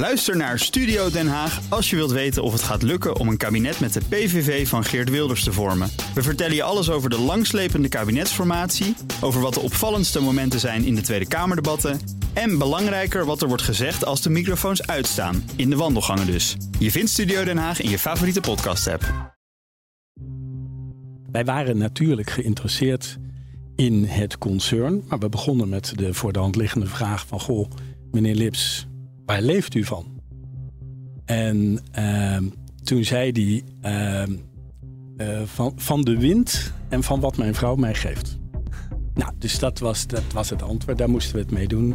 Luister naar Studio Den Haag als je wilt weten of het gaat lukken om een kabinet met de PVV van Geert Wilders te vormen. We vertellen je alles over de langslepende kabinetsformatie, over wat de opvallendste momenten zijn in de Tweede Kamerdebatten en belangrijker wat er wordt gezegd als de microfoons uitstaan, in de wandelgangen dus. Je vindt Studio Den Haag in je favoriete podcast-app. Wij waren natuurlijk geïnteresseerd in het concern, maar we begonnen met de voor de hand liggende vraag van goh, meneer Lips, waar leeft u van? En ehm, toen zei hij ehm, eh, van, van de wind en van wat mijn vrouw mij geeft. Nou, dus dat was, dat was het antwoord. Daar moesten we het mee doen.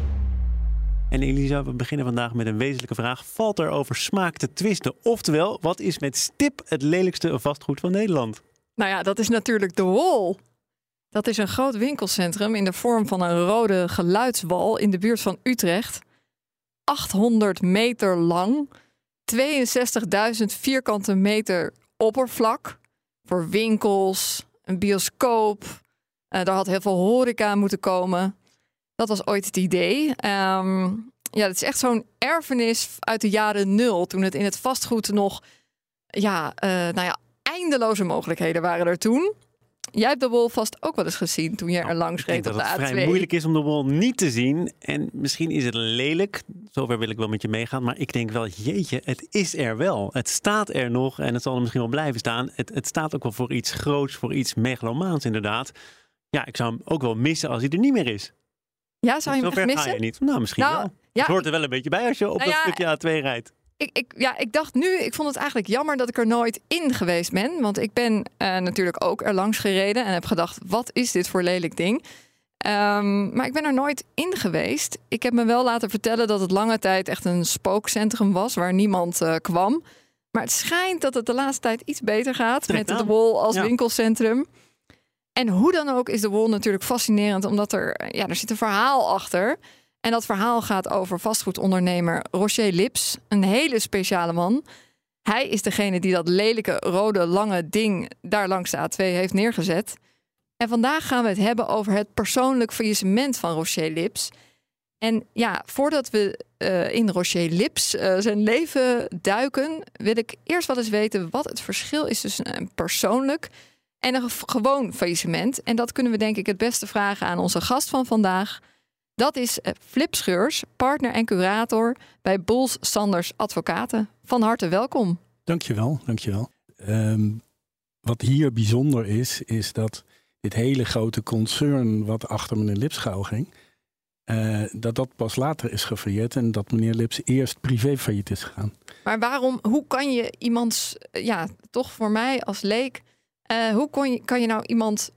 En Elisa, we beginnen vandaag met een wezenlijke vraag. Valt er over smaak te twisten? Oftewel, wat is met stip het lelijkste vastgoed van Nederland? Nou ja, dat is natuurlijk de Wall. Dat is een groot winkelcentrum in de vorm van een rode geluidswal in de buurt van Utrecht. 800 meter lang, 62.000 vierkante meter oppervlak voor winkels, een bioscoop. Uh, daar had heel veel horeca moeten komen. Dat was ooit het idee. Um, ja, het is echt zo'n erfenis uit de jaren nul. Toen het in het vastgoed nog, ja, uh, nou ja, eindeloze mogelijkheden waren er toen. Jij hebt de wol vast ook wel eens gezien toen je er langs reed op de A2. Het vrij moeilijk is om de wol niet te zien. En misschien is het lelijk. Zover wil ik wel met je meegaan. Maar ik denk wel, jeetje, het is er wel. Het staat er nog en het zal er misschien wel blijven staan. Het, het staat ook wel voor iets groots, voor iets megalomaans inderdaad. Ja, ik zou hem ook wel missen als hij er niet meer is. Ja, zou je hem echt missen? ga je niet. Nou, misschien Nou, wel. ja, het hoort er wel een beetje bij als je op Nou een ja, stukje A2 rijdt. Ik, ik, ja, ik dacht nu, ik vond het eigenlijk jammer dat ik er nooit in geweest ben. Want ik ben eh, natuurlijk ook er langs gereden en heb gedacht, wat is dit voor lelijk ding? Ehm, maar ik ben er nooit in geweest. Ik heb me wel laten vertellen dat het lange tijd echt een spookcentrum was waar niemand eh, kwam. Maar het schijnt dat het de laatste tijd iets beter gaat met de aan. Wol als Ja. winkelcentrum. En hoe dan ook is de Wol natuurlijk fascinerend, omdat er, ja, er zit een verhaal achter. En dat verhaal gaat over vastgoedondernemer Rocher Lips, een hele speciale man. Hij is degene die dat lelijke rode lange ding daar langs de A2 heeft neergezet. En vandaag gaan we het hebben over het persoonlijk faillissement van Rocher Lips. En ja, voordat we eh, in Rocher Lips eh, zijn leven duiken, wil ik eerst wel eens weten wat het verschil is tussen een persoonlijk en een ge- gewoon faillissement. En dat kunnen we denk ik het beste vragen aan onze gast van vandaag. Dat is eh, Flip Scheurs, partner en curator bij Boels Sanders Advocaten. Van harte welkom. Dankjewel, dankjewel. Ehm wat hier bijzonder is, is dat dit hele grote concern wat achter meneer Lips gauw ging, eh, dat dat pas later is gefailleerd en dat meneer Lips eerst privé failliet is gegaan. Maar waarom, hoe kan je iemands, eh, ja, toch voor mij als leek, eh, hoe kon je, kan je nou iemand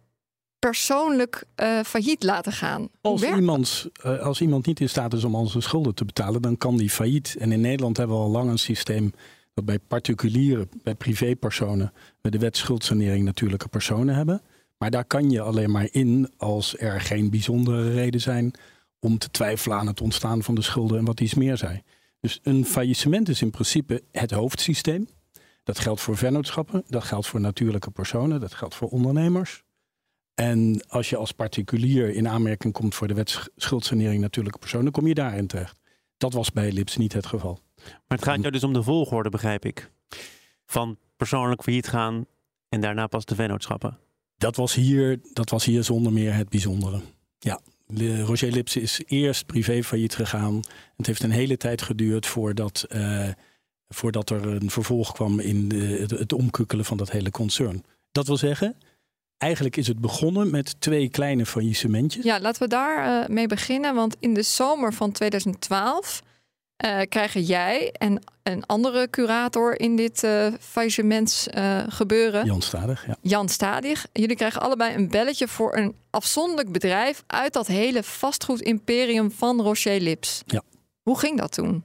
persoonlijk eh, failliet laten gaan? Als, werkt iemands, eh, als iemand niet in staat is om al zijn schulden te betalen, dan kan die failliet. En in Nederland hebben we al lang een systeem dat bij particulieren, bij privépersonen, we de wet schuldsanering natuurlijke personen hebben. Maar daar kan je alleen maar in als er geen bijzondere reden zijn om te twijfelen aan het ontstaan van de schulden en wat iets meer zei. Dus een faillissement is in principe het hoofdsysteem. Dat geldt voor vennootschappen, dat geldt voor natuurlijke personen, dat geldt voor ondernemers. En als je als particulier in aanmerking komt voor de wet sch- schuldsanering natuurlijke personen, kom je daarin terecht. Dat was bij Lips niet het geval. Maar het gaat jou dus om de volgorde, begrijp ik. Van persoonlijk failliet gaan en daarna pas de vennootschappen. Dat was hier, dat was hier zonder meer het bijzondere. Ja, Roger Lips is eerst privé failliet gegaan. Het heeft een hele tijd geduurd voordat, eh, voordat er een vervolg kwam in de, het, omkukkelen van dat hele concern. Dat wil zeggen, eigenlijk is het begonnen met twee kleine faillissementjes. Ja, laten we daar eh, mee beginnen. Want in de zomer van 2012 eh, krijgen jij en een andere curator in dit eh faillissementsgebeuren, gebeuren, Jan Stadig, ja. Jan Stadig. Jullie krijgen allebei een belletje voor een afzonderlijk bedrijf uit dat hele vastgoed-imperium van Rocher Lips. Ja. Hoe ging dat toen?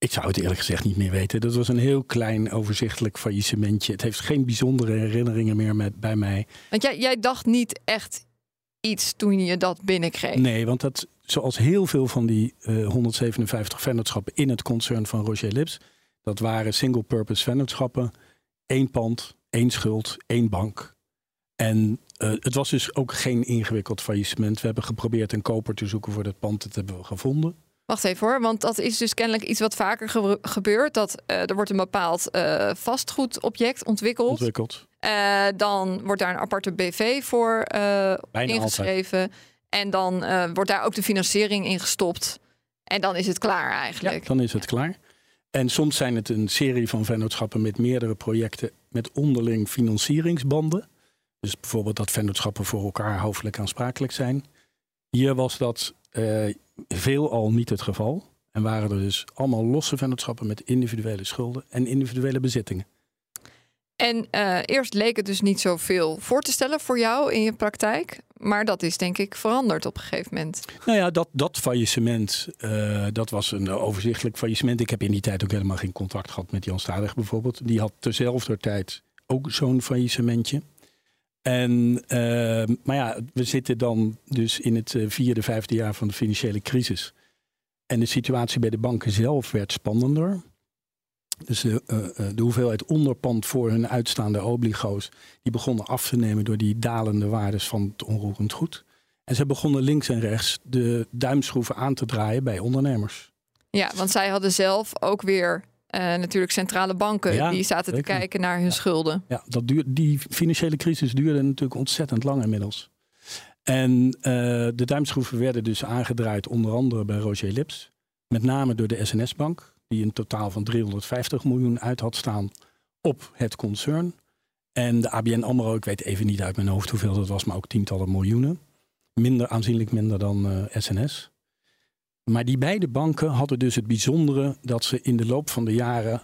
Ik zou het eerlijk gezegd niet meer weten. Dat was een heel klein overzichtelijk faillissementje. Het heeft geen bijzondere herinneringen meer met, bij mij. Want jij, jij dacht niet echt iets toen je dat binnenkreeg. Nee, want dat, zoals heel veel van die uh, 157 vennootschappen in het concern van Roger Lips, dat waren single-purpose vennootschappen. één pand, één schuld, één bank. En uh, het was dus ook geen ingewikkeld faillissement. We hebben geprobeerd een koper te zoeken voor dat pand. Dat hebben we gevonden. Wacht even hoor, want dat is dus kennelijk iets wat vaker ge gebeurt. Dat uh, er wordt een bepaald uh, vastgoedobject ontwikkeld. Ontwikkeld. Uh, dan wordt daar een aparte BV voor ingeschreven. Altijd. En dan wordt daar ook de financiering in gestopt. En dan is het klaar eigenlijk. Ja, dan is het klaar. En soms zijn het een serie van vennootschappen met meerdere projecten met onderling financieringsbanden. Dus bijvoorbeeld dat vennootschappen voor elkaar hoofdelijk aansprakelijk zijn. Hier was dat uh, veelal niet het geval. En waren er dus allemaal losse vennootschappen met individuele schulden en individuele bezittingen. En uh, eerst leek het dus niet zoveel voor te stellen voor jou in je praktijk. Maar dat is denk ik veranderd op een gegeven moment. Nou ja, dat, dat faillissement, uh, dat was een overzichtelijk faillissement. Ik heb in die tijd ook helemaal geen contact gehad met Jan Stadig bijvoorbeeld. Die had terzelfde tijd ook zo'n faillissementje. En, uh, maar ja, we zitten dan dus in het vierde, vijfde jaar van de financiële crisis. En de situatie bij de banken zelf werd spannender. Dus de, uh, de hoeveelheid onderpand voor hun uitstaande obligo's, die begonnen af te nemen door die dalende waardes van het onroerend goed. En ze begonnen links en rechts de duimschroeven aan te draaien bij ondernemers. Ja, want zij hadden zelf ook weer uh, natuurlijk centrale banken ja, die zaten zeker. te kijken naar hun ja. schulden. Ja, dat duur, die financiële crisis duurde natuurlijk ontzettend lang inmiddels. En uh, de duimschroeven werden dus aangedraaid onder andere bij Roger Lips. Met name door de SNS-bank, die een totaal van 350 miljoen uit had staan op het concern. En de ABN AMRO, ik weet even niet uit mijn hoofd hoeveel dat was, maar ook tientallen miljoenen. Minder, aanzienlijk minder dan uh, SNS. Maar die beide banken hadden dus het bijzondere dat ze in de loop van de jaren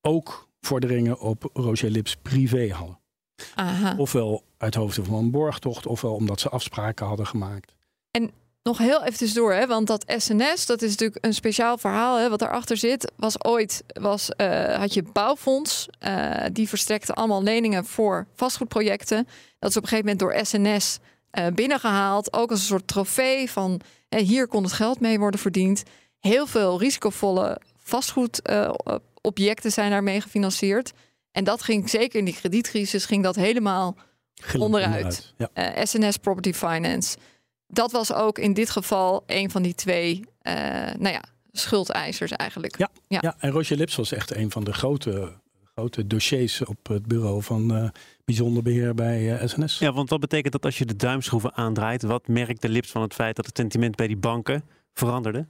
ook vorderingen op Roger Lips privé hadden. Aha. Ofwel uit hoofden van een borgtocht, ofwel omdat ze afspraken hadden gemaakt. En nog heel even door, hè, want dat SNS, dat is natuurlijk een speciaal verhaal. Hè, wat daarachter zit, was ooit, was, uh, had je bouwfonds. Uh, die verstrekte allemaal leningen voor vastgoedprojecten. Dat is op een gegeven moment door SNS uh, binnengehaald. Ook als een soort trofee van hier kon het geld mee worden verdiend. Heel veel risicovolle vastgoedobjecten zijn daarmee gefinancierd. En dat ging zeker in die kredietcrisis ging dat helemaal onderuit. Ja. Uh, SNS Property Finance. Dat was ook in dit geval een van die twee, uh, nou ja, schuldeisers eigenlijk. Ja, ja. ja, en Roger Lips was echt een van de grote, grote dossiers op het bureau van uh, bijzonder beheer bij SNS. Ja, want wat betekent dat als je de duimschroeven aandraait? Wat merkt de Lips van het feit dat het sentiment bij die banken veranderde?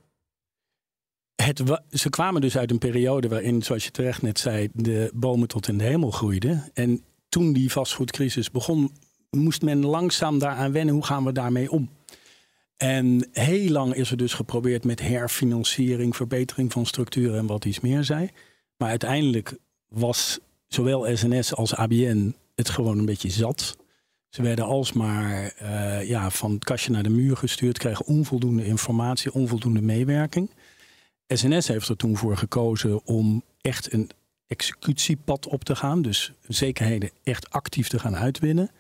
Het, ze kwamen dus uit een periode waarin, zoals je terecht net zei, de bomen tot in de hemel groeiden. En toen die vastgoedcrisis begon, moest men langzaam daaraan wennen. Hoe gaan we daarmee om? En heel lang is er dus geprobeerd met herfinanciering, verbetering van structuren en wat iets meer zei. Maar uiteindelijk was zowel SNS als ABN het gewoon een beetje zat. Ze werden alsmaar uh, ja, van het kastje naar de muur gestuurd, kregen onvoldoende informatie, onvoldoende meewerking. SNS heeft er toen voor gekozen om echt een executiepad op te gaan. Dus zekerheden echt actief te gaan uitwinnen.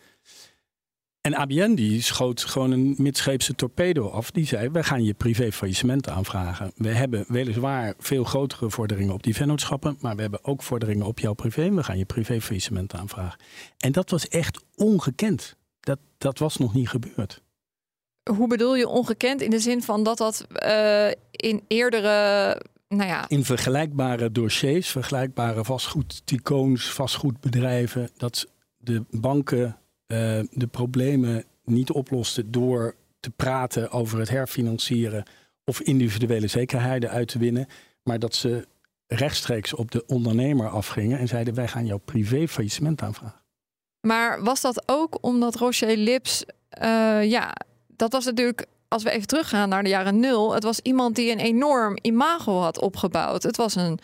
En ABN die schoot gewoon een midscheepse torpedo af. Die zei, wij gaan je privé faillissement aanvragen. We hebben weliswaar veel grotere vorderingen op die vennootschappen. Maar we hebben ook vorderingen op jouw privé. We gaan je privé faillissement aanvragen. En dat was echt ongekend. Dat, dat was nog niet gebeurd. Hoe bedoel je ongekend? In de zin van dat dat uh, in eerdere nou ja. In vergelijkbare dossiers, vergelijkbare vastgoedtycoons, vastgoedbedrijven, dat de banken uh, de problemen niet oplosten door te praten over het herfinancieren of individuele zekerheden uit te winnen, maar dat ze rechtstreeks op de ondernemer afgingen en zeiden: wij gaan jouw privé faillissement aanvragen. Maar was dat ook omdat Rocher Lips, uh, ja, dat was natuurlijk als we even teruggaan naar de jaren nul, het was iemand die een enorm imago had opgebouwd. Het was een,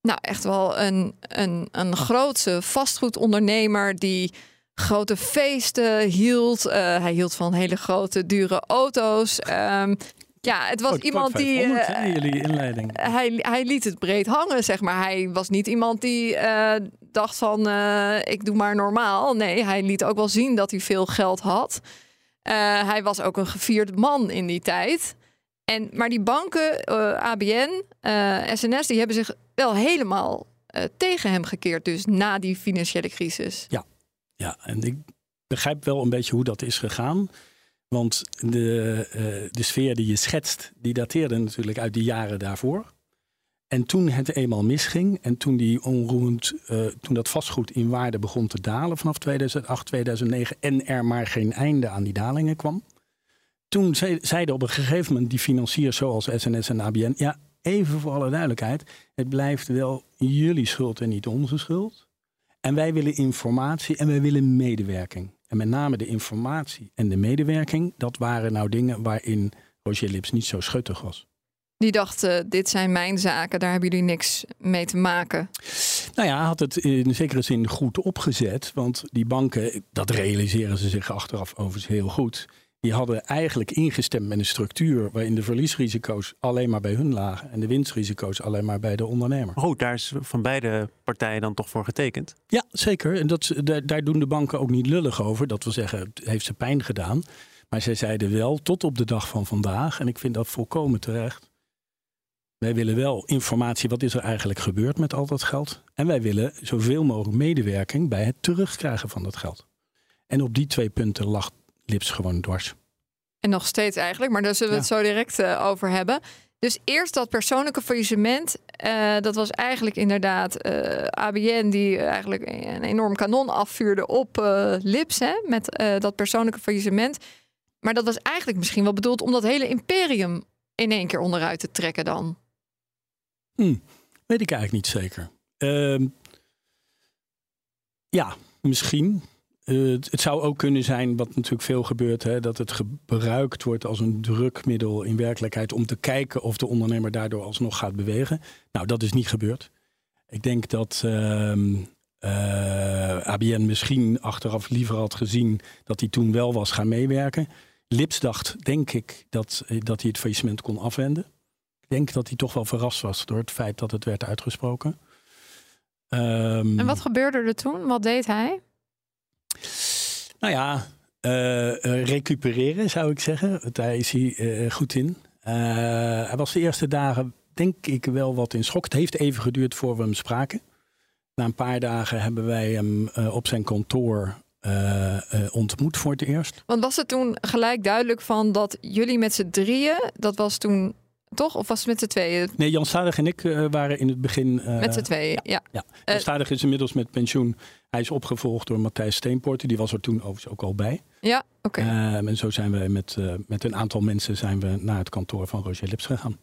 nou echt wel een, een, een grootse vastgoedondernemer die grote feesten hield. Uh, hij hield van hele grote, dure auto's. Um, Ja, het was Kwart- iemand die. 500, eh, jullie inleiding. hij, hij liet het breed hangen, zeg maar. Hij was niet iemand die eh, dacht van, eh, ik doe maar normaal. Nee, hij liet ook wel zien dat hij veel geld had. Eh, hij was ook een gevierd man in die tijd. En, maar die banken, eh, ABN, eh, SNS, die hebben zich wel helemaal eh, tegen hem gekeerd. Dus na die financiële crisis. Ja, en ik begrijp wel een beetje hoe dat is gegaan. Want de, eh, de sfeer die je schetst, die dateerde natuurlijk uit de jaren daarvoor. En toen het eenmaal misging en toen, die onroerend, eh, toen dat vastgoed in waarde begon te dalen vanaf 2008, 2009 en er maar geen einde aan die dalingen kwam. Toen zei- zeiden op een gegeven moment die financiers zoals SNS en ABN, ja, even voor alle duidelijkheid, het blijft wel jullie schuld en niet onze schuld. En wij willen informatie en wij willen medewerking. En met name de informatie en de medewerking, dat waren nou dingen waarin Roger Lips niet zo schuttig was. Die dacht, eh, dit zijn mijn zaken, daar hebben jullie niks mee te maken. Nou ja, had het in zekere zin goed opgezet. Want die banken, dat realiseren ze zich achteraf overigens heel goed. Die hadden eigenlijk ingestemd met een structuur waarin de verliesrisico's alleen maar bij hun lagen. En de winstrisico's alleen maar bij de ondernemer. Goed, daar is van beide partijen dan toch voor getekend. Ja, zeker. En dat, daar, daar doen de banken ook niet lullig over. Dat wil zeggen, het heeft ze pijn gedaan. Maar zij zeiden wel, tot op de dag van vandaag, en ik vind dat volkomen terecht. Wij willen wel informatie, wat is er eigenlijk gebeurd met al dat geld? En wij willen zoveel mogelijk medewerking bij het terugkrijgen van dat geld. En op die twee punten lag Lips gewoon dwars. En nog steeds eigenlijk, maar daar zullen we het zo direct eh, over hebben. Dus eerst dat persoonlijke faillissement. eh, dat was eigenlijk inderdaad eh, ABN die eigenlijk een enorm kanon afvuurde op Lips. Hè, met dat persoonlijke faillissement. Maar dat was eigenlijk misschien wel bedoeld om dat hele imperium in één keer onderuit te trekken dan. Hm, weet ik eigenlijk niet zeker. Ehm, ja, misschien. Eh, het, zou ook kunnen zijn, wat natuurlijk veel gebeurt, hè, dat het gebruikt wordt als een drukmiddel in werkelijkheid om te kijken of de ondernemer daardoor alsnog gaat bewegen. Nou, dat is niet gebeurd. Ik denk dat ehm, eh, ABN misschien achteraf liever had gezien dat hij toen wel was gaan meewerken. Lips dacht, denk ik, dat, eh, dat hij het faillissement kon afwenden. Ik denk dat hij toch wel verrast was door het feit dat het werd uitgesproken. Ehm, En wat gebeurde er toen? Wat deed hij? Nou ja, eh, recupereren zou ik zeggen. Daar is hij eh, goed in. Eh, hij was de eerste dagen, denk ik, wel wat in schok. Het heeft even geduurd voor we hem spraken. Na een paar dagen hebben wij hem op zijn kantoor ontmoet voor het eerst. Want was het toen gelijk duidelijk van dat jullie met z'n drieën, dat was toen toch? Of was het met z'n tweeën? Nee, Jan Stadig en ik eh, waren in het begin... eh, met z'n tweeën, ja. Ja, Eh, Jan Stadig is inmiddels met pensioen. Hij is opgevolgd door Matthijs Steenpoorten. Die was er toen overigens ook al bij. Ja, oké. Ehm, en zo zijn we met, met een aantal mensen zijn we naar het kantoor van Roger Lips gegaan.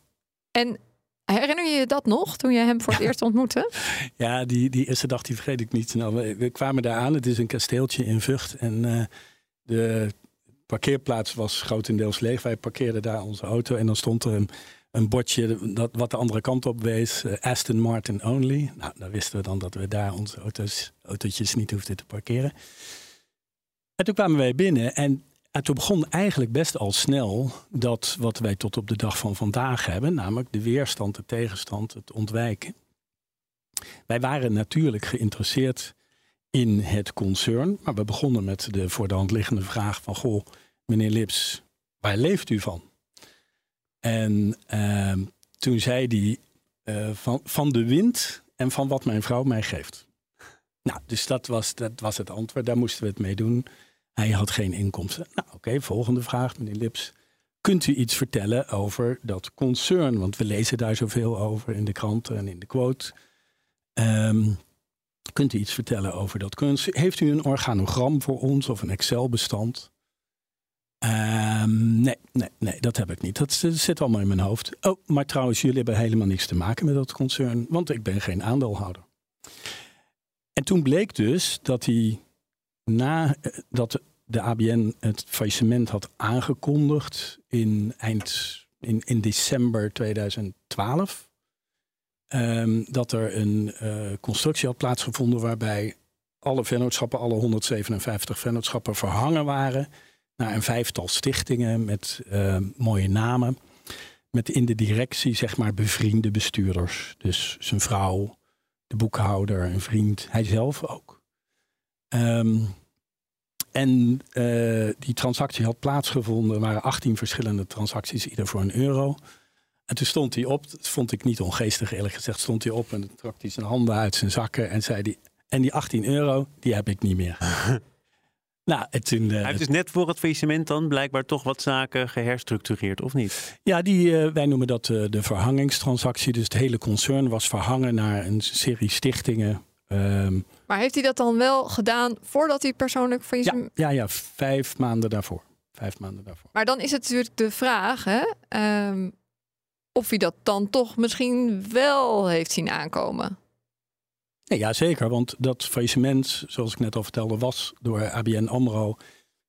En herinner je je dat nog, toen je hem voor het eerst ontmoette? Ja, die, die eerste dag die vergeet ik niet. Nou, we, we kwamen daar aan. Het is een kasteeltje in Vught. En de parkeerplaats was grotendeels leeg. Wij parkeerden daar onze auto. En dan stond er een, een bordje dat, wat de andere kant op wees. eh, Aston Martin only. Nou, dan wisten we dan dat we daar onze auto's, autootjes niet hoefden te parkeren. En toen kwamen wij binnen. En en toen begon eigenlijk best al snel dat wat wij tot op de dag van vandaag hebben, namelijk de weerstand, de tegenstand, het ontwijken. Wij waren natuurlijk geïnteresseerd in het concern, maar we begonnen met de voor de hand liggende vraag van, goh, meneer Lips, waar leeft u van? En ehm, toen zei hij eh, van, van de wind en van wat mijn vrouw mij geeft. Nou, dus dat was, dat was het antwoord, daar moesten we het mee doen. Hij had geen inkomsten. Nou, oké, volgende vraag, meneer Lips. Kunt u iets vertellen over dat concern? Want we lezen daar zoveel over in de kranten en in de quote. Ehm, kunt u iets vertellen over dat concern? Heeft u een organogram voor ons of een Excel-bestand? Ehm, nee, nee, nee, dat heb ik niet. Dat zit allemaal in mijn hoofd. Oh, maar trouwens, jullie hebben helemaal niks te maken met dat concern, want ik ben geen aandeelhouder. En toen bleek dus dat hij na eh, dat de ABN het faillissement had aangekondigd in eind in, in december 2012. ehm, dat er een eh, constructie had plaatsgevonden waarbij alle vennootschappen, alle 157 vennootschappen verhangen waren naar een vijftal stichtingen met eh, mooie namen. met in de directie zeg maar bevriende bestuurders. Dus zijn vrouw, de boekhouder, een vriend, hij zelf ook. Ehm, en uh, die transactie had plaatsgevonden. Er waren 18 verschillende transacties, ieder voor een euro. En toen stond hij op, dat vond ik niet ongeestig eerlijk gezegd, stond hij op en trok hij zijn handen uit zijn zakken en zei hij, en die 18 euro, die heb ik niet meer. nou, toen, uh, hij heeft dus net voor het faillissement dan blijkbaar toch wat zaken geherstructureerd, of niet? Ja, die, uh, wij noemen dat uh, de verhangingstransactie. Dus het hele concern was verhangen naar een serie stichtingen. Um, maar heeft hij dat dan wel gedaan voordat hij persoonlijk faillissement... Ja, ja, ja, vijf maanden daarvoor. Vijf maanden daarvoor. Maar dan is het natuurlijk de vraag, hè? Um, of hij dat dan toch misschien wel heeft zien aankomen. Nee, ja, zeker. Want dat faillissement, zoals ik net al vertelde, was door ABN AMRO,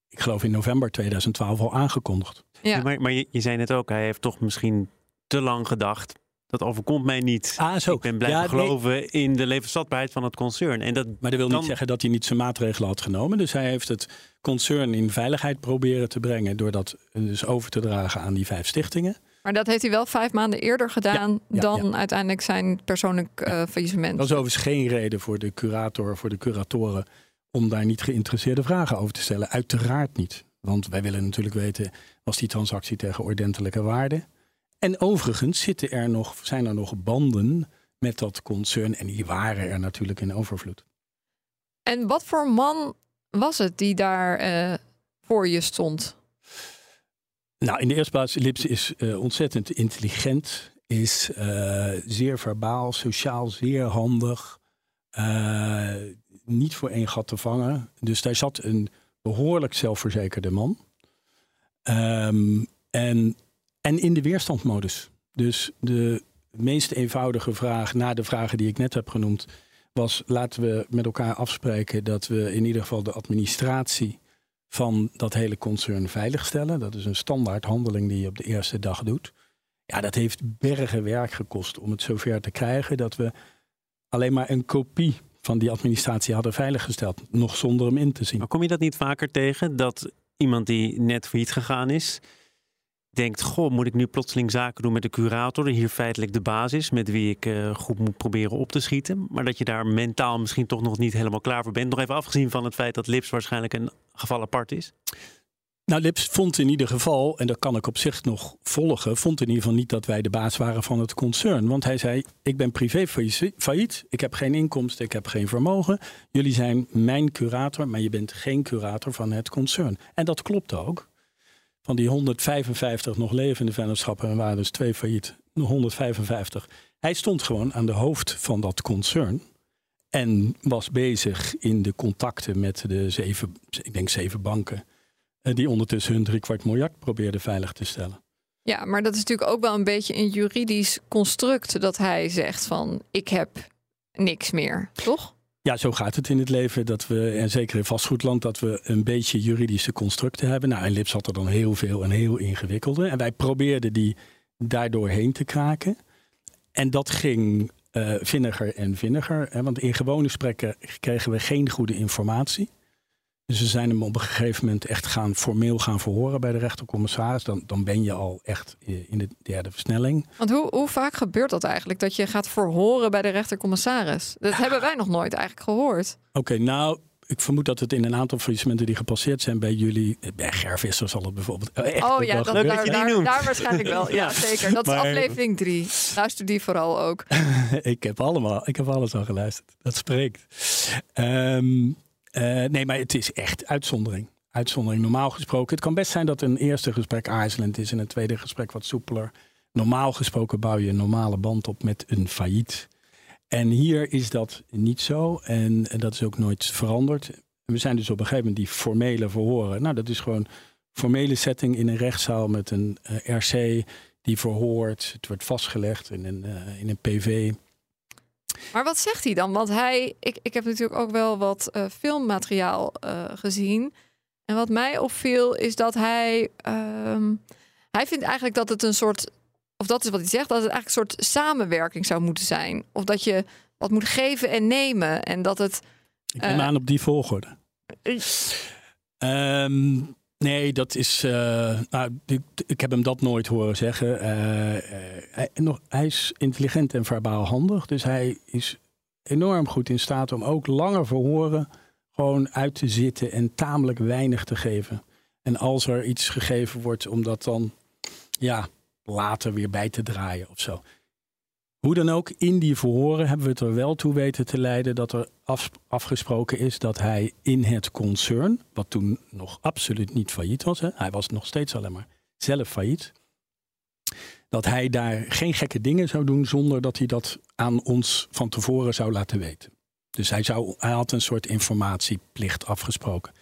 ik geloof in november 2012 al aangekondigd. Ja. maar, maar je, je, zei net ook, hij heeft toch misschien te lang gedacht. Dat overkomt mij niet. Ah, zo. Ik ben blijven geloven in de levensvatbaarheid van het concern. En dat maar dat wil niet zeggen dat hij niet zijn maatregelen had genomen. Dus hij heeft het concern in veiligheid proberen te brengen. door dat dus over te dragen aan die vijf stichtingen. Maar dat heeft hij wel vijf maanden eerder gedaan dan uiteindelijk zijn persoonlijk uh, faillissement. Dat is overigens geen reden voor de curator, voor de curatoren, om daar niet geïnteresseerde vragen over te stellen. Uiteraard niet. Want wij willen natuurlijk weten, was die transactie tegen ordentelijke waarde? En overigens zitten er nog, zijn er nog banden met dat concern. En die waren er natuurlijk in overvloed. En wat voor man was het die daar uh, voor je stond? Nou, in de eerste plaats, Lips is uh, ontzettend intelligent, is uh, zeer verbaal, sociaal zeer handig, uh, niet voor één gat te vangen. Dus daar zat een behoorlijk zelfverzekerde man. Um, en, en in de weerstandmodus. Dus de meest eenvoudige vraag, na de vragen die ik net heb genoemd, was: laten we met elkaar afspreken dat we in ieder geval de administratie van dat hele concern veiligstellen. Dat is een standaard handeling die je op de eerste dag doet. Ja, dat heeft bergen werk gekost om het zover te krijgen dat we alleen maar een kopie van die administratie hadden veiliggesteld, nog zonder hem in te zien. Maar kom je dat niet vaker tegen dat iemand die net failliet gegaan is, denkt: Goh, moet ik nu plotseling zaken doen met de curator, hier feitelijk de basis, met wie ik uh, goed moet proberen op te schieten. Maar dat je daar mentaal misschien toch nog niet helemaal klaar voor bent. Nog even afgezien van het feit dat Lips waarschijnlijk een geval apart is. Nou, Lips vond in ieder geval, en dat kan ik op zich nog volgen, vond in ieder geval niet dat wij de baas waren van het concern. Want hij zei: Ik ben privé failliet, ik heb geen inkomsten, ik heb geen vermogen. Jullie zijn mijn curator, maar je bent geen curator van het concern. En dat klopt ook. Van die 155 nog levende vennootschappen, en waren dus twee failliet, 155. Hij stond gewoon aan de hoofd van dat concern. En was bezig in de contacten met de zeven, ik denk zeven banken. Eh, die ondertussen hun drie kwart miljard probeerden veilig te stellen. Ja, maar dat is natuurlijk ook wel een beetje een juridisch construct dat hij zegt van ik heb niks meer, toch? Ja, zo gaat het in het leven. Dat we, en zeker in vastgoedland, dat we een beetje juridische constructen hebben. Nou, in Lips had er dan heel veel en heel ingewikkelde. En wij probeerden die daardoor heen te kraken. En dat ging uh, vinniger en vinniger. Hè, want in gewone gesprekken kregen we geen goede informatie. Dus we zijn hem op een gegeven moment echt gaan, formeel gaan verhoren bij de rechtercommissaris. Dan, dan ben je al echt in de derde versnelling. Want hoe, hoe vaak gebeurt dat eigenlijk? Dat je gaat verhoren bij de rechtercommissaris? Dat hebben wij nog nooit eigenlijk gehoord. Oké, nou, ik vermoed dat het in een aantal faillissementen die gepasseerd zijn bij jullie. Bij Gervisser zal het bijvoorbeeld. Echt oh ja, dat, daar, je daar, daar, waarschijnlijk wel. Ja, zeker. Dat is aflevering drie. Luister die vooral ook. ik heb allemaal, ik heb alles al geluisterd. Dat spreekt. Um, uh, nee, maar het is echt uitzondering. Uitzondering. Normaal gesproken. Het kan best zijn dat een eerste gesprek aarzelend is en een tweede gesprek wat soepeler. Normaal gesproken bouw je een normale band op met een failliet. En hier is dat niet zo en, dat is ook nooit veranderd. We zijn dus op een gegeven moment die formele verhoren. Nou, dat is gewoon formele setting in een rechtszaal met een eh, RC die verhoort. Het wordt vastgelegd in een, uh, in een PV. Maar wat zegt hij dan? Want hij, ik, ik heb natuurlijk ook wel wat uh, filmmateriaal gezien. En wat mij opviel is dat hij, uh, hij vindt eigenlijk dat het een soort, of dat is wat hij zegt, dat het eigenlijk een soort samenwerking zou moeten zijn. Of dat je wat moet geven en nemen. En dat het. Ik ben uh, aan op die volgorde. Um, Nee, dat is. Uh, nou, ik, ik, heb hem dat nooit horen zeggen. Uh, hij, nog, hij is intelligent en verbaal handig. Dus hij is enorm goed in staat om ook langer verhoren gewoon uit te zitten en tamelijk weinig te geven. En als er iets gegeven wordt, om dat dan ja, later weer bij te draaien of zo. Hoe dan ook, in die verhoren hebben we het er wel toe weten te leiden dat er afgesproken is dat hij in het concern, wat toen nog absoluut niet failliet was, hè, hij was nog steeds alleen maar zelf failliet, dat hij daar geen gekke dingen zou doen zonder dat hij dat aan ons van tevoren zou laten weten. Dus hij, zou, hij had een soort informatieplicht afgesproken.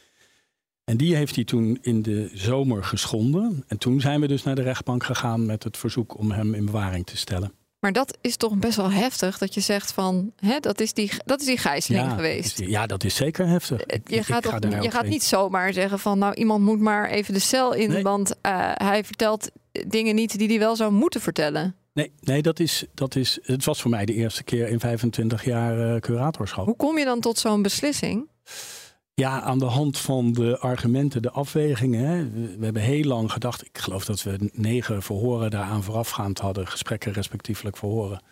En die heeft hij toen in de zomer geschonden. En toen zijn we dus naar de rechtbank gegaan met het verzoek om hem in bewaring te stellen. Maar dat is toch best wel heftig dat je zegt van hè, dat, is die, dat is die gijzeling geweest. ja, dat is zeker heftig. Eh, je gaat, je gaat niet zomaar zeggen van nou iemand moet maar even de cel in, want uh, hij vertelt dingen niet die hij wel zou moeten vertellen. Nee, nee dat, is, dat is. Het was voor mij de eerste keer in 25 jaar uh, curatorschap. Hoe kom je dan tot zo'n beslissing? Ja, aan de hand van de argumenten, de afwegingen. Hè. We hebben heel lang gedacht, ik geloof dat we negen verhoren daaraan voorafgaand hadden, gesprekken respectievelijk verhoren,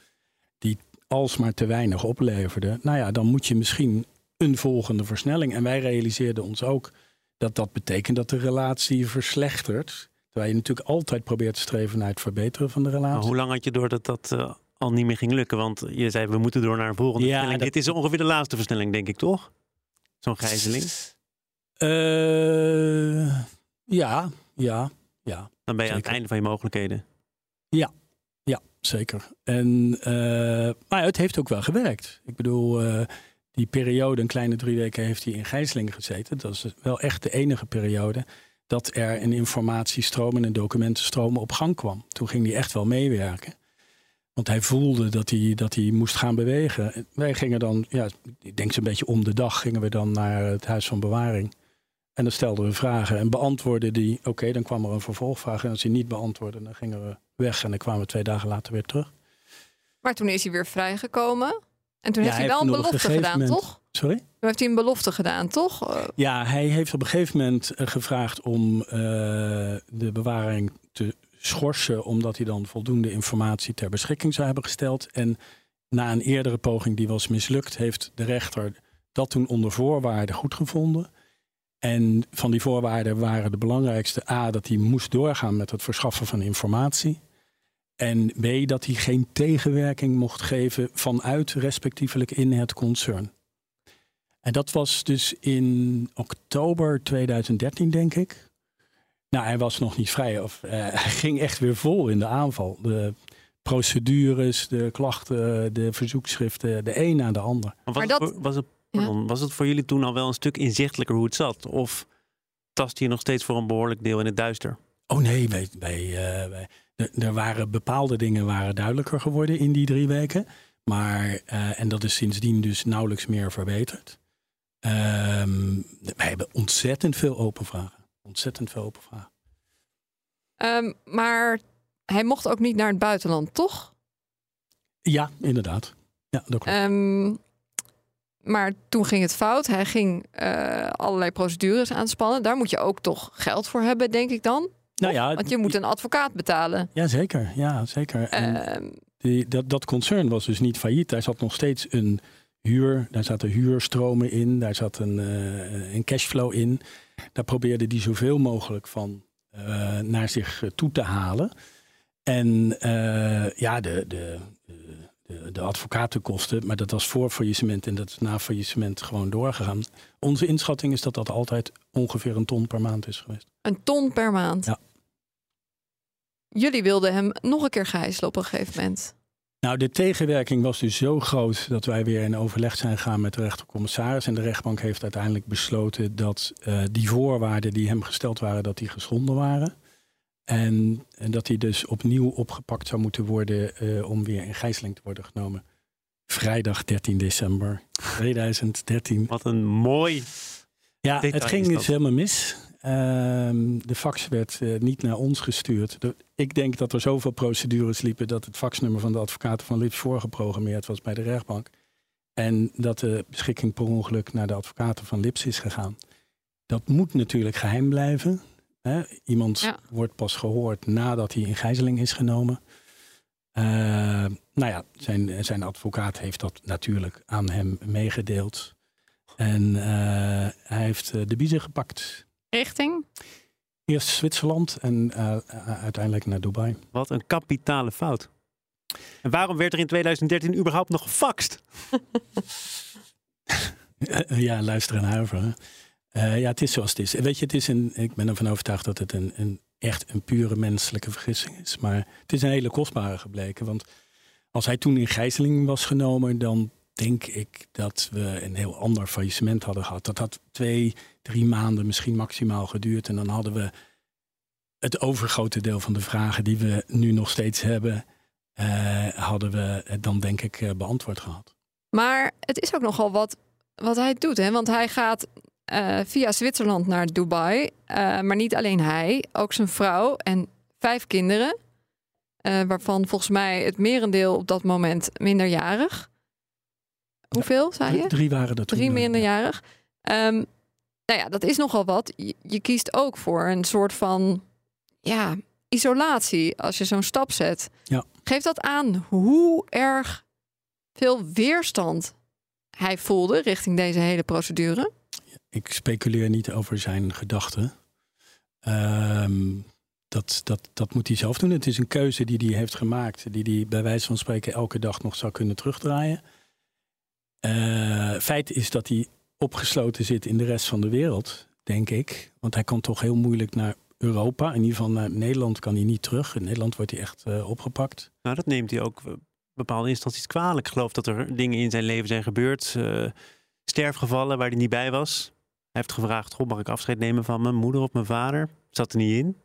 die alsmaar te weinig opleverden. Nou ja, dan moet je misschien een volgende versnelling. En wij realiseerden ons ook dat dat betekent dat de relatie verslechtert. Terwijl je natuurlijk altijd probeert te streven naar het verbeteren van de relatie. Maar hoe lang had je door dat dat uh, al niet meer ging lukken? Want je zei, we moeten door naar een volgende ja, versnelling. Dit is ongeveer de laatste versnelling, denk ik, toch? Zo'n gijzeling? Uh, ja, ja, ja. Dan ben je aan het einde van je mogelijkheden. Ja, ja, zeker. En, uh, maar het heeft ook wel gewerkt. Ik bedoel, uh, die periode, een kleine drie weken, heeft hij in gijzeling gezeten. Dat is wel echt de enige periode dat er een informatiestroom en een documentenstroom op gang kwam. Toen ging hij echt wel meewerken. Want hij voelde dat hij, dat hij moest gaan bewegen. Wij gingen dan, ja, ik denk zo'n beetje om de dag, gingen we dan naar het huis van bewaring. En dan stelden we vragen en beantwoordden die. Oké, dan kwam er een vervolgvraag. En als hij niet beantwoordde, dan gingen we weg. En dan kwamen we twee dagen later weer terug. Maar toen is hij weer vrijgekomen. En toen heeft hij, wel een belofte gedaan, toch? Sorry? Toen heeft hij een belofte gedaan, toch? Ja, hij heeft op een gegeven moment eh, gevraagd om uh, de bewaring te schorsen, omdat hij dan voldoende informatie ter beschikking zou hebben gesteld. En na een eerdere poging die was mislukt, heeft de rechter dat toen onder voorwaarden goedgevonden. En van die voorwaarden waren de belangrijkste A, dat hij moest doorgaan met het verschaffen van informatie. En B, dat hij geen tegenwerking mocht geven vanuit respectievelijk in het concern. En dat was dus in oktober 2013, denk ik. Nou, hij was nog niet vrij. Of, uh, hij ging echt weer vol in de aanval. De procedures, de klachten, de verzoekschriften, de een na de ander. Maar was, het, was, het, pardon, was het voor jullie toen al wel een stuk inzichtelijker hoe het zat? Of tast je nog steeds voor een behoorlijk deel in het duister? Oh nee, wij, wij, uh, wij er waren bepaalde dingen waren duidelijker geworden in die drie weken. Maar, uh, en dat is sindsdien dus nauwelijks meer verbeterd. Um, wij hebben ontzettend veel open vragen ontzettend veel open vragen. Um, maar hij mocht ook niet naar het buitenland, toch? Ja, inderdaad. Ja, dat klopt. Um, maar toen ging het fout. Hij ging uh, allerlei procedures aanspannen. Daar moet je ook toch geld voor hebben, denk ik dan. Nou ja, Want je moet een advocaat betalen. Ja, zeker. Ja, zeker. Um, die, dat, dat concern was dus niet failliet. Daar zat nog steeds een huur. Daar zaten huurstromen in. Daar zat een, uh, een cashflow in. Daar probeerde hij zoveel mogelijk van uh, naar zich toe te halen. En uh, ja, de, de, de, de, advocatenkosten, maar dat was voor faillissement en dat is na faillissement gewoon doorgegaan. Onze inschatting is dat dat altijd ongeveer een ton per maand is geweest. Een ton per maand? Ja. Jullie wilden hem nog een keer gijzelen op een gegeven moment. Nou, de tegenwerking was dus zo groot dat wij weer in overleg zijn gegaan met de rechtercommissaris. En de rechtbank heeft uiteindelijk besloten dat uh, die voorwaarden die hem gesteld waren, dat die geschonden waren. En, en dat hij dus opnieuw opgepakt zou moeten worden uh, om weer in gijzeling te worden genomen. Vrijdag 13 december 2013. Wat een mooi. Ja, het ging dus helemaal mis. Ehm, de fax werd uh, niet naar ons gestuurd. ik denk dat er zoveel procedures liepen dat het faxnummer van de advocaten van Lips voorgeprogrammeerd was bij de rechtbank. En dat de beschikking per ongeluk naar de advocaten van Lips is gegaan. Dat moet natuurlijk geheim blijven. Hè? Iemand Ja. wordt pas gehoord nadat hij in gijzeling is genomen. Eh, nou ja, zijn, zijn advocaat heeft dat natuurlijk aan hem meegedeeld. En eh, hij heeft eh, de biezen gepakt. Richting? Eerst Zwitserland en eh, eh, uiteindelijk naar Dubai. Wat een kapitale fout. En waarom werd er in 2013 überhaupt nog gefaxt? ja, luister en huiveren. Eh, ja, het is zoals het is. Weet je, het is een, ik ben ervan overtuigd dat het een, een, echt een pure menselijke vergissing is. Maar het is een hele kostbare gebleken. Want als hij toen in gijzeling was genomen, dan denk ik dat we een heel ander faillissement hadden gehad. Dat had twee, drie maanden misschien maximaal geduurd. En dan hadden we het overgrote deel van de vragen die we nu nog steeds hebben, eh, hadden we dan denk ik eh, beantwoord gehad. Maar het is ook nogal wat, wat hij doet. Hè? Want hij gaat eh, via Zwitserland naar Dubai. Maar niet alleen hij, ook zijn vrouw en vijf kinderen. waarvan volgens mij het merendeel op dat moment minderjarig. Hoeveel, zei je? Drie waren er toen. Drie minderjarig. Ehm, nou ja, dat is nogal wat. Je, je kiest ook voor een soort van ja, isolatie als je zo'n stap zet. Ja. Geeft dat aan hoe erg veel weerstand hij voelde richting deze hele procedure? Ik speculeer niet over zijn gedachten. Ehm, dat, dat, dat moet hij zelf doen. Het is een keuze die hij heeft gemaakt, die hij bij wijze van spreken elke dag nog zou kunnen terugdraaien. Eh, feit is dat hij opgesloten zit in de rest van de wereld, denk ik. Want hij kan toch heel moeilijk naar Europa. In ieder geval naar Nederland kan hij niet terug. In Nederland wordt hij echt eh, opgepakt. Nou, dat neemt hij ook eh, bepaalde instanties kwalijk. Ik geloof dat er dingen in zijn leven zijn gebeurd. eh, sterfgevallen waar hij niet bij was. Hij heeft gevraagd, God, mag ik afscheid nemen van mijn moeder of mijn vader? Zat er niet in.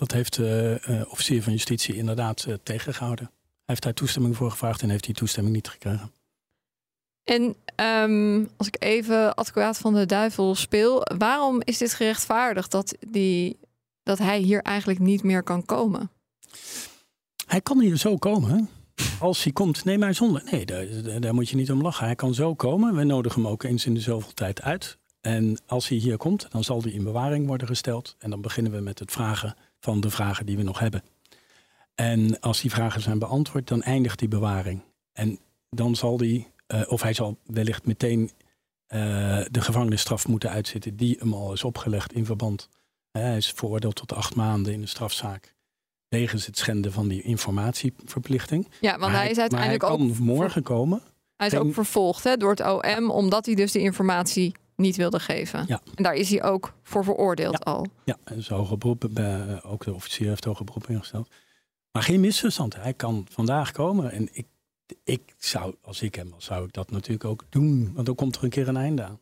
Dat heeft de officier van justitie inderdaad eh, tegengehouden. Hij heeft daar toestemming voor gevraagd en heeft die toestemming niet gekregen. En ehm, als ik even advocaat van de duivel speel, waarom is dit gerechtvaardigd dat, die, dat hij hier eigenlijk niet meer kan komen? Hij kan hier zo komen. Als hij komt, nee, maar zonder. Nee, daar, daar- moet je niet om lachen. Hij kan zo komen. We nodigen hem ook eens in de zoveel tijd uit. En als hij hier komt, dan zal hij in bewaring worden gesteld. En dan beginnen we met het vragen van de vragen die we nog hebben. En als die vragen zijn beantwoord, dan eindigt die bewaring. En dan zal hij, eh, of hij zal wellicht meteen eh, de gevangenisstraf moeten uitzitten die hem al is opgelegd in verband. Hij is veroordeeld tot acht maanden in de strafzaak wegens het schenden van die informatieverplichting. Ja, want hij is uiteindelijk hij ook, kan morgen komen. hij is ook vervolgd hè, door het OM, omdat hij dus de informatie niet wilde geven. Ja. En daar is hij ook voor veroordeeld al. Ja, en hoger beroep, eh, ook de officier heeft hoger beroep ingesteld. Maar geen misverstand. Hij kan vandaag komen. En ik, ik zou, als ik hem was, zou ik dat natuurlijk ook doen. Want dan komt er een keer een einde aan.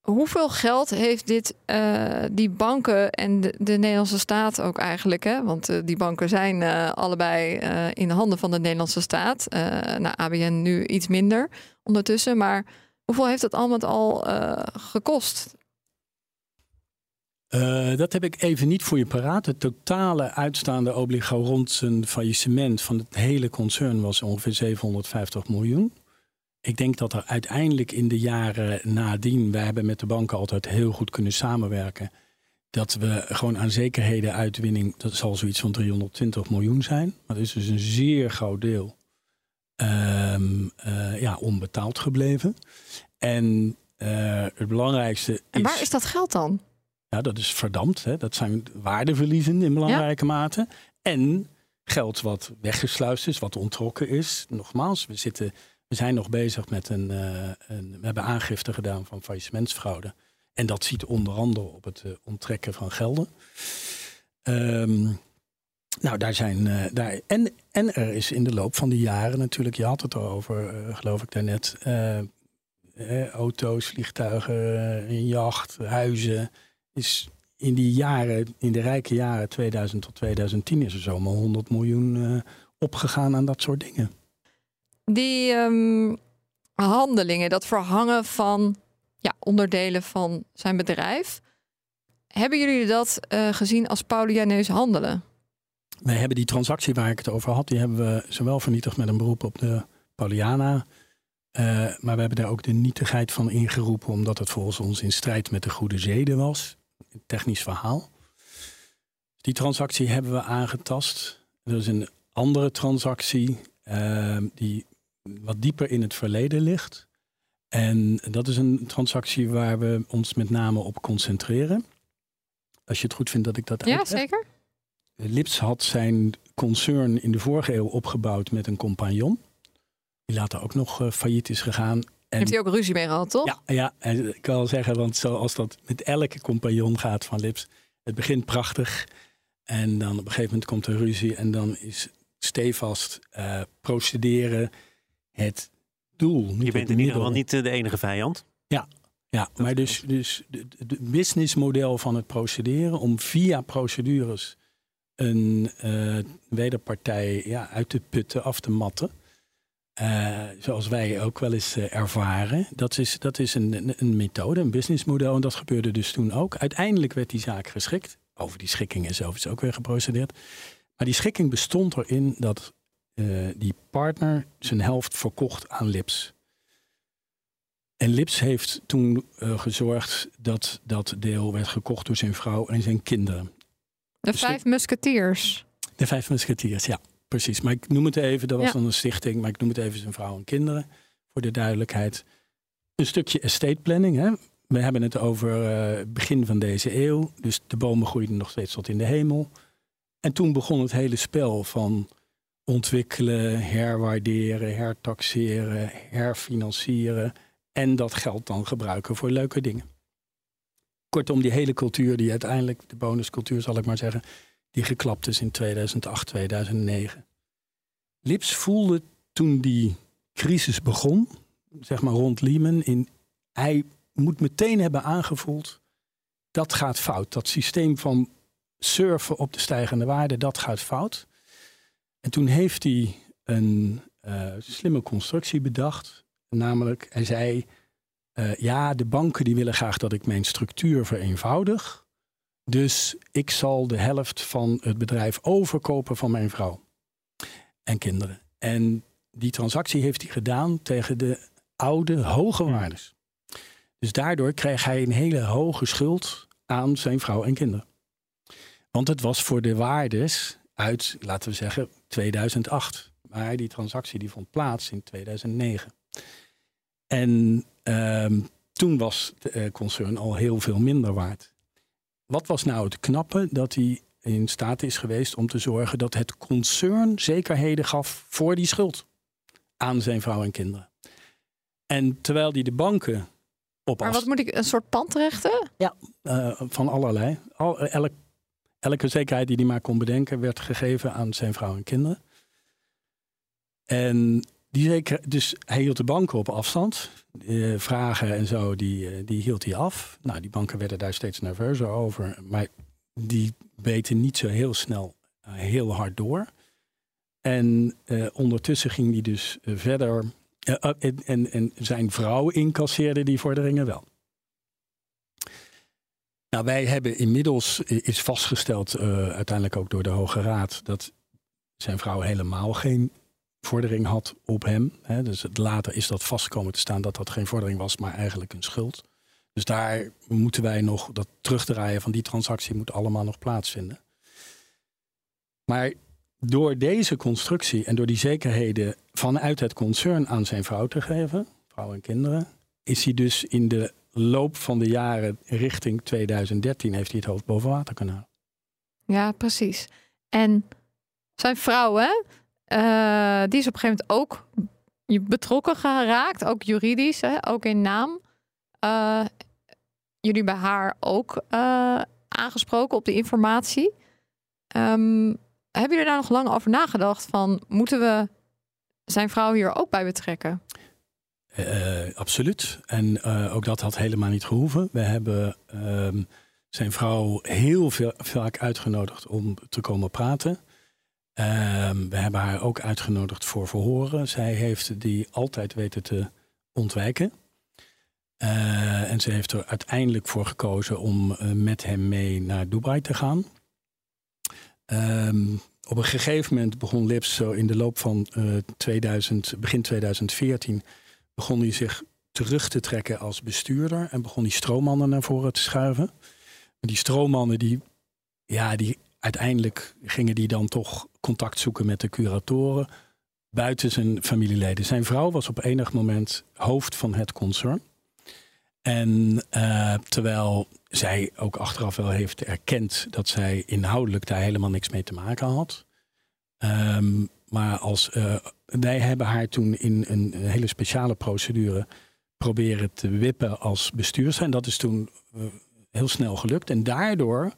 Hoeveel geld heeft dit, eh, die banken en de, de Nederlandse staat ook eigenlijk? Hè? Want eh, die banken zijn eh, allebei in de handen van de Nederlandse staat. Nou, ABN nu iets minder ondertussen. Maar hoeveel heeft het al met al gekost? Eh, dat heb ik even niet voor je paraat. Het totale uitstaande obligo rond zijn faillissement van het hele concern was ongeveer 750 miljoen. Ik denk dat er uiteindelijk in de jaren nadien, wij hebben met de banken altijd heel goed kunnen samenwerken, dat we gewoon aan zekerheden uitwinning, dat zal zoiets van 320 miljoen zijn. Maar dat is dus een zeer groot deel ehm, eh, ja, onbetaald gebleven. En eh, het belangrijkste En waar is dat geld dan? Ja, dat is verdampt. Hè? Dat zijn waardeverliezen in belangrijke mate. En geld wat weggesluist is, wat ontrokken is. Nogmaals, we, zitten, we zijn nog bezig met een, eh, een... We hebben aangifte gedaan van faillissementsfraude. En dat ziet onder andere op het eh, onttrekken van gelden. Ehm, nou, daar zijn. eh, daar, en, en er is in de loop van de jaren natuurlijk, je had het erover, geloof ik daarnet. auto's, vliegtuigen, een jacht, huizen. Is in die jaren, in de rijke jaren 2000 tot 2010, is er zomaar 100 miljoen eh, opgegaan aan dat soort dingen. Die ehm, handelingen, dat verhangen van ja, onderdelen van zijn bedrijf. Hebben jullie dat eh, gezien als Paulianeus handelen? Wij hebben die transactie waar ik het over had, die hebben we zowel vernietigd met een beroep op de Pauliana. eh, maar we hebben daar ook de nietigheid van ingeroepen, omdat het volgens ons in strijd met de goede zeden was. Technisch verhaal. Die transactie hebben we aangetast. Er is een andere transactie ehm, die wat dieper in het verleden ligt. En dat is een transactie waar we ons met name op concentreren. Als je het goed vindt dat ik dat Ja, uitleg. zeker. Lips had zijn concern in de vorige eeuw opgebouwd met een compagnon. Die later ook nog eh, failliet is gegaan. En Heeft hij ook ruzie mee gehad, toch? ja, ja, en ik kan wel zeggen, want zoals dat met elke compagnon gaat van Lips. Het begint prachtig. En dan op een gegeven moment komt er ruzie. En dan is stevast eh, procederen het doel. Niet Je het bent in ieder geval niet eh, de enige vijand. Ja, maar dus, dus de, de businessmodel van het procederen om via procedures een eh, wederpartij ja, uit te putten, af te matten. Eh, zoals wij ook wel eens eh, ervaren. Dat is, dat is een, een, methode, een businessmodel. En dat gebeurde dus toen ook. Uiteindelijk werd die zaak geschikt. Over die schikking is overigens ook weer geprocedeerd. Maar die schikking bestond erin dat eh, die partner zijn helft verkocht aan Lips. En Lips heeft toen gezorgd dat dat deel werd gekocht door zijn vrouw en zijn kinderen. De Dus vijf musketiers. De vijf musketiers, ja, precies. Maar ik noem het even, dat was Ja. dan een stichting, maar ik noem het even zijn vrouw en kinderen, voor de duidelijkheid. Een stukje estate planning, hè. We hebben het over eh, begin van deze eeuw, dus de bomen groeiden nog steeds tot in de hemel. En toen begon het hele spel van ontwikkelen, herwaarderen, hertaxeren, herfinancieren en dat geld dan gebruiken voor leuke dingen. Kortom, die hele cultuur die uiteindelijk, de bonuscultuur zal ik maar zeggen, die geklapt is in 2008, 2009. Lips voelde toen die crisis begon, zeg maar rond Lehman, in, hij moet meteen hebben aangevoeld, dat gaat fout. Dat systeem van surfen op de stijgende waarde, dat gaat fout. En toen heeft hij een eh, slimme constructie bedacht. Namelijk, hij zei, eh, ja, de banken die willen graag dat ik mijn structuur vereenvoudig. Dus ik zal de helft van het bedrijf overkopen van mijn vrouw en kinderen. En die transactie heeft hij gedaan tegen de oude hoge waardes. Dus daardoor kreeg hij een hele hoge schuld aan zijn vrouw en kinderen. Want het was voor de waardes uit, laten we zeggen, 2008. Maar die transactie die vond plaats in 2009. En ehm, toen was de eh, concern al heel veel minder waard. Wat was nou het knappe? Dat hij in staat is geweest om te zorgen dat het concern zekerheden gaf voor die schuld aan zijn vrouw en kinderen. En terwijl hij de banken op Maar wat moet ik, een soort pandrechten? eh, van allerlei. Al, elk, elke zekerheid die hij maar kon bedenken, werd gegeven aan zijn vrouw en kinderen. En die dus hij hield de banken op afstand. Eh, vragen en zo, die, eh, die hield hij af. Nou, die banken werden daar steeds nerveuzer over. Maar die beten niet zo heel snel eh, heel hard door. En ondertussen ging hij dus verder. en, en, zijn vrouw incasseerde die vorderingen wel. Nou, wij hebben inmiddels is vastgesteld, uiteindelijk ook door de Hoge Raad, dat zijn vrouw helemaal geen vordering had op hem. Hè. Dus later is dat vast komen te staan dat dat geen vordering was, maar eigenlijk een schuld. Dus daar moeten wij nog, dat terugdraaien van die transactie moet allemaal nog plaatsvinden. Maar door deze constructie en door die zekerheden vanuit het concern aan zijn vrouw te geven, vrouw en kinderen, is hij dus in de loop van de jaren richting 2013 heeft hij het hoofd boven water kunnen halen. Ja, precies. En zijn vrouw, hè? Eh, die is op een gegeven moment ook betrokken geraakt, ook juridisch, hè? ook in naam. Eh, jullie bij haar ook eh, aangesproken op de informatie. Ehm, hebben jullie daar nog lang over nagedacht van moeten we zijn vrouw hier ook bij betrekken? Absoluut. En ook dat had helemaal niet gehoeven. We hebben ehm, zijn vrouw heel veel, vaak uitgenodigd om te komen praten. Ehm, we hebben haar ook uitgenodigd voor verhoren. Zij heeft die altijd weten te ontwijken. Eh, en ze heeft er uiteindelijk voor gekozen om eh, met hem mee naar Dubai te gaan. Ehm, op een gegeven moment begon Lips zo in de loop van eh 2000, begin 2014 begon hij zich terug te trekken als bestuurder en begon die stroommannen naar voren te schuiven. Die stroommannen die, ja, die uiteindelijk gingen die dan toch contact zoeken met de curatoren buiten zijn familieleden. Zijn vrouw was op enig moment hoofd van het concern. En uh, terwijl zij ook achteraf wel heeft erkend dat zij inhoudelijk daar helemaal niks mee te maken had. Um, maar als, uh, wij hebben haar toen in een, hele speciale procedure proberen te wippen als bestuurster. En dat is toen uh, heel snel gelukt. En daardoor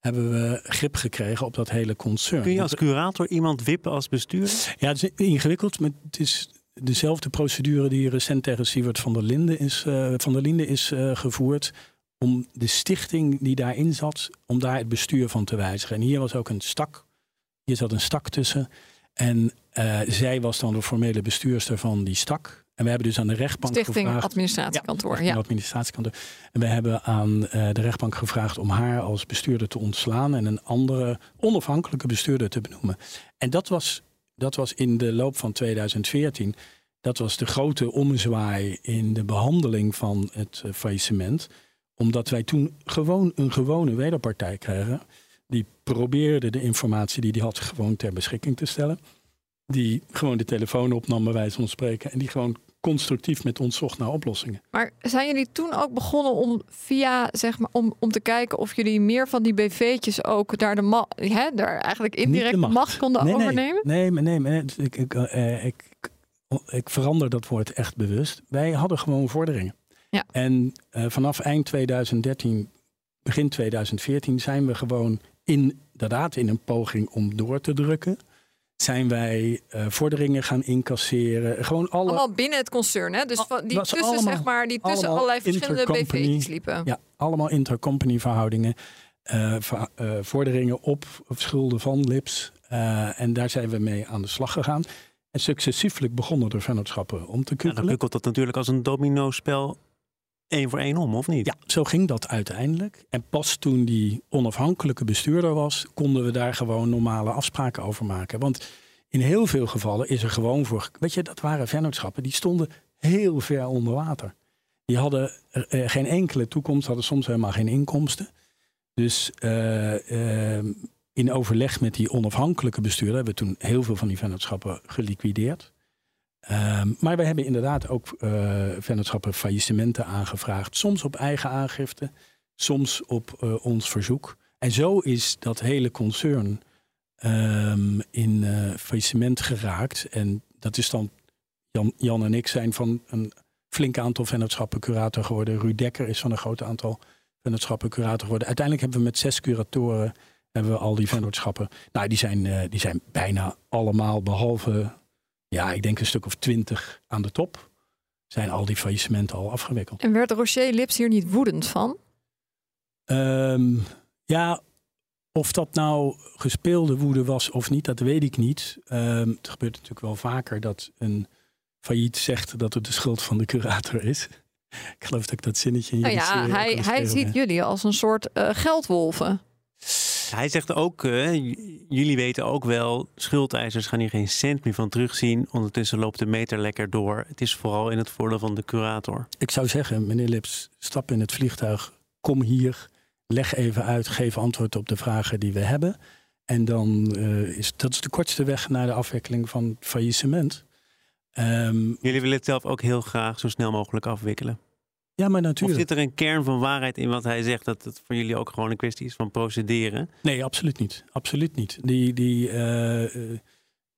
hebben we grip gekregen op dat hele concern. Kun je als curator iemand wippen als bestuurder? Ja, het is ingewikkeld. Maar het is dezelfde procedure die recent tegen Siewert van der Linden is, uh, van der Linden is uh, gevoerd. Om de stichting die daarin zat, om daar het bestuur van te wijzigen. En hier was ook een stak. Hier zat een stak tussen. En uh, zij was dan de formele bestuurster van die stak. En we hebben dus aan de rechtbank Stichting gevraagd... Administratiekantoor. Ja, administratiekantoor. En we hebben aan uh, de rechtbank gevraagd om haar als bestuurder te ontslaan... en een andere onafhankelijke bestuurder te benoemen. En dat was, dat was in de loop van 2014... dat was de grote ommezwaai in de behandeling van het uh, faillissement. Omdat wij toen gewoon een gewone wederpartij kregen... die probeerde de informatie die hij had gewoon ter beschikking te stellen... die gewoon de telefoon opnam bij wijze van spreken... en die gewoon constructief met ons zocht naar oplossingen. Maar zijn jullie toen ook begonnen om via, zeg maar, om, om te kijken of jullie meer van die BV'tjes ook daar de ma hè, daar eigenlijk indirect macht. macht. konden nee, overnemen? Nee, nee, nee, nee ik, ik, uh, ik, ik, verander dat woord echt bewust. Wij hadden gewoon vorderingen. Ja. En uh, vanaf eind 2013, begin 2014 zijn we gewoon inderdaad in een poging om door te drukken zijn wij uh, vorderingen gaan incasseren. Gewoon alle... Allemaal binnen het concern, hè? Dus van, die tussen, allemaal, zeg maar, die tussen allerlei verschillende BV's liepen. Ja, allemaal intercompany verhoudingen. Uh, uh, vorderingen op schulden van LIPS. en daar zijn we mee aan de slag gegaan. En successieflijk begonnen de vennootschappen om te kunnen. Ja, dan kukkelt dat natuurlijk als een domino-spel één voor één om, of niet? Ja, zo ging dat uiteindelijk. En pas toen die onafhankelijke bestuurder was, konden we daar gewoon normale afspraken over maken. Want in heel veel gevallen is er gewoon voor. Weet je, dat waren vennootschappen die stonden heel ver onder water. Die hadden uh, geen enkele toekomst, hadden soms helemaal geen inkomsten. Dus uh, uh, in overleg met die onafhankelijke bestuurder hebben we toen heel veel van die vennootschappen geliquideerd. Um, maar we hebben inderdaad ook uh, vennootschappen faillissementen aangevraagd. Soms op eigen aangifte, soms op uh, ons verzoek. En zo is dat hele concern um, in uh, faillissement geraakt. En dat is dan, Jan, Jan en ik zijn van een flink aantal vennootschappen curator geworden. Ruud Dekker is van een groot aantal vennootschappen curator geworden. Uiteindelijk hebben we met zes curatoren hebben we al die vennootschappen. Nou, die zijn, die zijn bijna allemaal, behalve ja, ik denk een stuk of twintig aan de top, zijn al die faillissementen al afgewikkeld. En werd Rocher Lips hier niet woedend van? Um, ja, of dat nou gespeelde woede was of niet, dat weet ik niet. Um, het gebeurt natuurlijk wel vaker dat een failliet zegt dat het de schuld van de curator is. ik geloof dat ik dat zinnetje in nou ja, hij, hij ziet jullie als een soort uh, geldwolven. Hij zegt ook, uh, jullie weten ook wel, schuldeisers gaan hier geen cent meer van terugzien. Ondertussen loopt de meter lekker door. Het is vooral in het voordeel van de curator. Ik zou zeggen, meneer Lips, stap in het vliegtuig, kom hier, leg even uit, geef antwoord op de vragen die we hebben. En dan uh, is dat is de kortste weg naar de afwikkeling van faillissement. Um, jullie willen het zelf ook heel graag zo snel mogelijk afwikkelen. Ja, maar natuurlijk. Of zit er een kern van waarheid in wat hij zegt, dat het voor jullie ook gewoon een kwestie is van procederen? Nee, absoluut niet. Absoluut niet. Die, die, uh,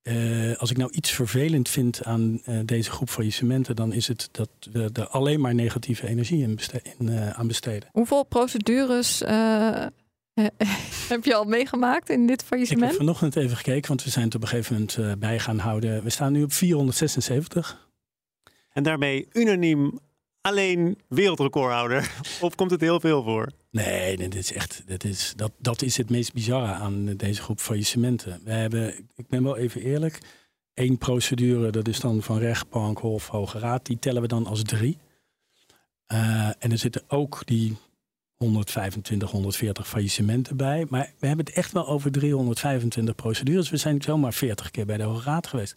uh, als ik nou iets vervelend vind aan uh, deze groep faillissementen, dan is het dat we er alleen maar negatieve energie in, beste in aan besteden. Hoeveel procedures heb je al meegemaakt in dit faillissement? Ik heb vanochtend even gekeken, want we zijn het op een gegeven moment bij gaan houden. We staan nu op 476. En daarmee unaniem alleen wereldrecordhouder? Of komt het heel veel voor? Nee, dat is echt. Dat is, dat, dat is het meest bizarre aan deze groep faillissementen. We hebben, ik ben wel even eerlijk, één procedure, dat is dan van rechtbank, hof, hoge raad, die tellen we dan als drie. Uh, en er zitten ook die 125, 140 faillissementen bij. Maar we hebben het echt wel over 325 procedures. We zijn zomaar 40 keer bij de Hoge Raad geweest.